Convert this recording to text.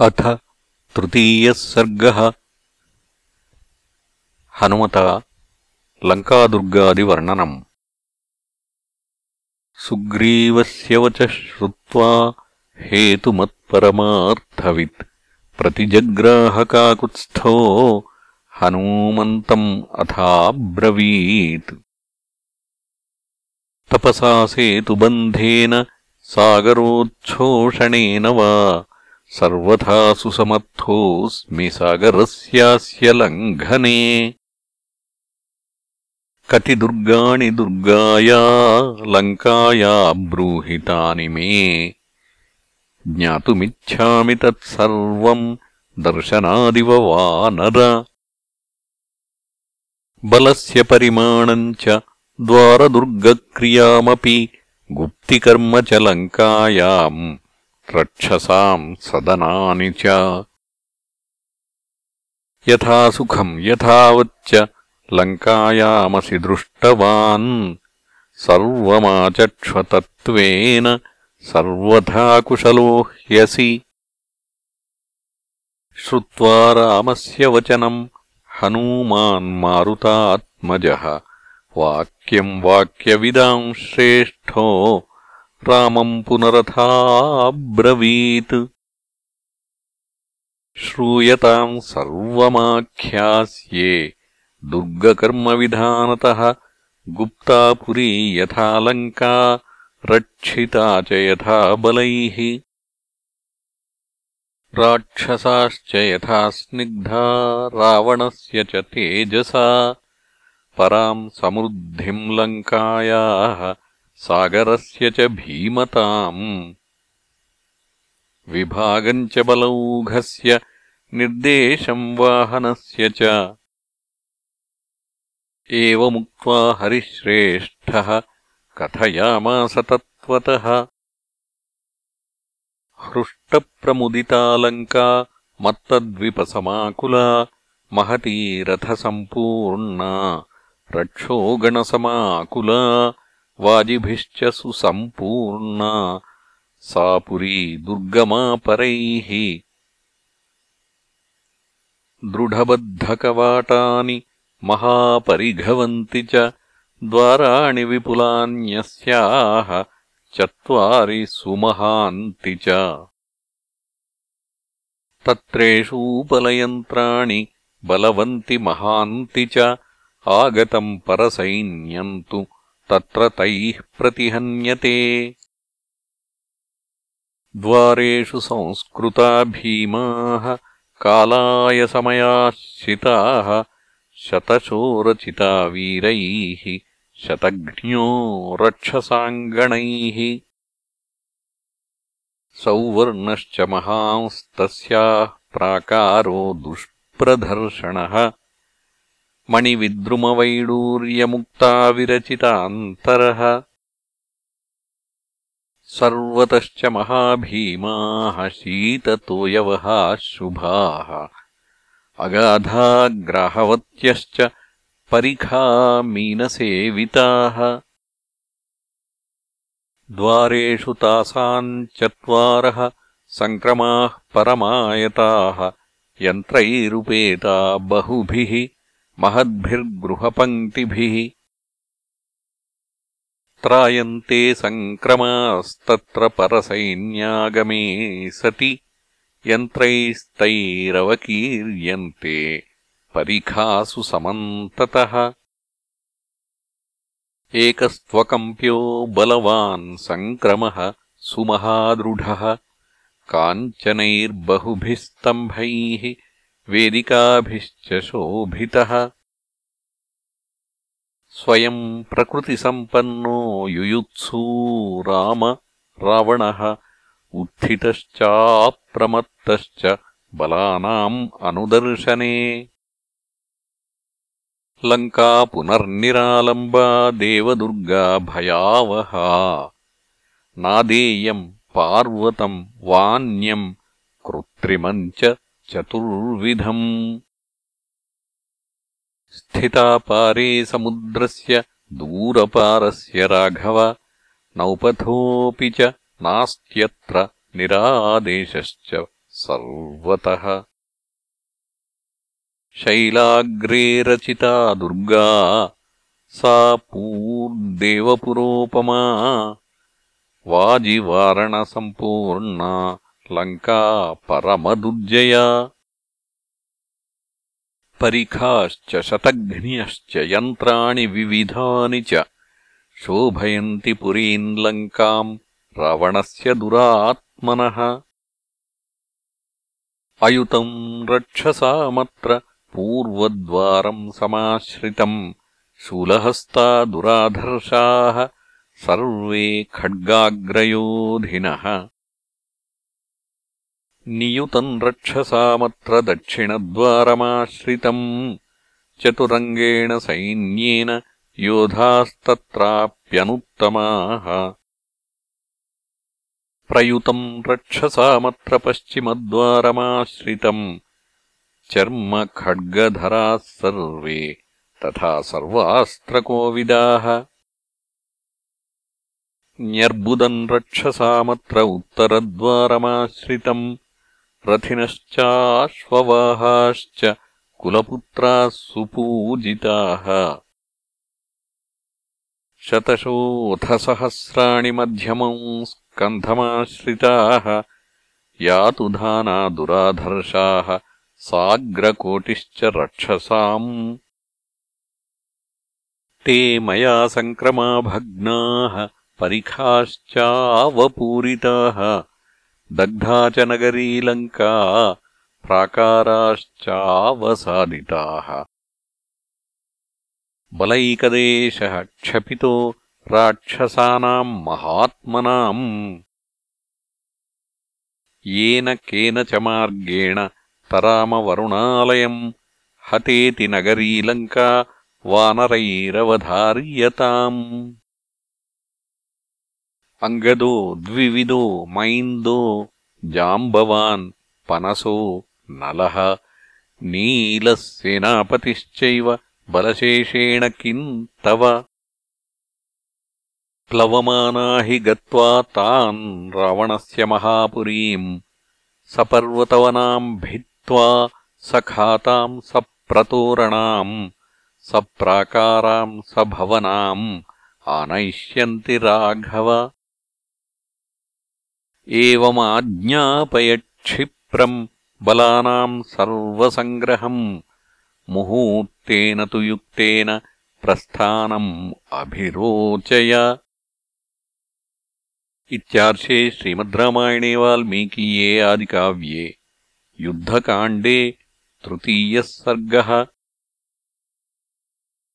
अथ तृतीयः सर्गः। हनुमता लङ्कादुर्गादिवर्णनम्। सुग्रीवस्य वचः श्रुत्वा हेतुमत्परमार्थवित्। प्रतिजग्राहकाकुत्स्थो हनूमन्तम् अथाब्रवीत्। तपसा सेतुबन्धेन सागरोच्छोषणेन वा सर्वथा सुसमर्थोऽस्मि सागरस्यास्य लङ्घने। कति दुर्गाणि दुर्गाया लङ्काया ब्रूहितानि मे। ज्ञातुमिच्छामि तत्सर्वम् दर्शनादिव वा नर बलस्य परिमाणम् च द्वारदुर्गक्रियामपि गुप्तिकर्म च लङ्कायाम् रक्षसाम् सदनानि च यथा सुखम् यथावच्च लङ्कायामसि दृष्टवान् सर्वमाचक्ष्वतत्त्वेन सर्वथा कुशलो ह्यसि श्रुत्वा रामस्य वचनम् हनूमान्मारुतात्मजः वाक्यम् वाक्यविदाम् श्रेष्ठो रामम् पुनरथाब्रवीत्। श्रूयताम् सर्वमाख्यास्ये दुर्गकर्मविधानतः गुप्तापुरी यथा लङ्का रक्षिता च यथा बलैः। राक्षसाश्च यथा स्निग्धा रावणस्य च तेजसा पराम् समृद्धिम् लङ्कायाः सागरस्य च भीमताम्। विभागम् च बलौघस्य निर्देशम् वाहनस्य च। एवमुक्त्वा हरिश्रेष्ठः कथयामास तत्त्वतः। हृष्टप्रमुदितालङ्का मत्तद्विपसमाकुला महती रथसम्पूर्णा रक्षोगणसमाकुला वाजिभिश्च सुसम्पूर्णा। सा पुरी दुर्गमा परैः। दृढबद्धकवाटानि महापरिघवन्ति च द्वाराणि विपुलान्यस्याः चत्वारि सुमहान्ति च। तत्रेषूपलयन्त्राणि बलवन्ति महान्ति च आगतम् परसैन्यम् तु तत्र तैः प्रतिहन्यते। द्वारेषु संस्कृता भीमाः कालायसमयाश्रिताः शतशोरचिता वीरैः शतघ्न्यो रक्षसाङ्गणैः। सौवर्णश्च महांस्तस्याः प्राकारो दुष्प्रदर्शनः मणिविद्रुमवैडूर्यमुक्ताविरचितान्तरः। सर्वतश्च महाभीमाः शीततोयवः शुभाः अगाधाग्राहवत्यश्च परिखामीनसेविताः। द्वारेषु तासाम् चत्वारः सङ्क्रमाः परमायताः यन्त्रैरुपेता बहुभिः महद्भिर्गृहपङ्क्तिभिः त्रायन्ते सङ्क्रमास्तत्र परसैन्यागमे सति यन्त्रैस्तैरवकीर्यन्ते परिखासु समन्ततः। एकस्त्वकम्प्यो बलवान् सङ्क्रमः सुमहादृढः काञ्चनैर्बहुभिः स्तम्भैः वेदिकाभिश्च शोभितः। स्वयम् प्रकृतिसम्पन्नो युयुत्सू राम रावणः उत्थितश्चाप्रमत्तश्च बलानाम् अनुदर्शने। लङ्का पुनर्निरालम्बा देवदुर्गा भयावहा। नादेयम् पार्वतम् वान्यम् कृत्रिमम् च चतुर्विधम्। स्थिता पारे समुद्रस्य दूरपारस्य राघव नौपथोऽपि च नास्त्यत्र निरादेशश्च सर्वतः। शैलाग्रे रचिता दुर्गा सा पूर्देवपुरोपमा। वाजिवारणसम्पूर्णा लङ्का परमदुर्जया परिखाश्च शतघ्न्यश्च यन्त्राणि विविधानि च शोभयन्ति पुरीम् लङ्काम् रावणस्य दुरात्मनः। अयुतम् रक्षसामत्र पूर्वद्वारम् समाश्रितम् शूलहस्ता दुराधर्षाः सर्वे खड्गाग्रयोधिनः नियुतम् रक्षसामत्र दक्षिणद्वारमाश्रितम्। चतुरङ्गेण सैन्येन योधास्तत्राप्यनुत्तमाः। प्रयुतम् रक्षसामत्र पश्चिमद्वारमाश्रितम्। चर्मखड्गधराः सर्वे तथा सर्वास्त्रकोविदाः। न्यर्बुदम् रक्षसामत्र उत्तरद्वारमाश्रितम् रथिनश्चाश्ववाहाश्च कुलपुत्राः सुपूजिताः। शतशोऽथसहस्राणि मध्यमम् स्कन्धमाश्रिताः यातुधाना दुराधर्षाः साग्रकोटिश्च रक्षसाम्। ते मया सङ्क्रमाभग्नाः परिखाश्चावपूरिताः दग्धा च नगरीलङ्का प्राकाराश्चावसादिताः बलैकदेशः क्षपितो राक्षसानाम् महात्मनाम्। येन केन च मार्गेण तरामवरुणालयम् हतेति नगरीलङ्का वानरैरवधार्यताम् अङ्गदो द्विविदो मैन्दो जाम्बवान् पनसो नलः नीलः सेनापतिश्चैव बलशेषेण किम् तव? प्लवमाना हि गत्वा तान् रावणस्य महापुरीम् सपर्वतवनाम् भित्त्वा सखाताम् सप्रतोरणाम् सप्राकाराम् सभवनाम् आनयिष्यन्ति राघव एवमाज्ञापयक्षिप्रम् बलानाम् सर्वसङ्ग्रहम् मुहूर्तेन तु युक्तेन प्रस्थानम् अभिरोचय इत्यार्षे श्रीमद्रामायणे वाल्मीकीये आदिकाव्ये युद्धकाण्डे तृतीयः सर्गः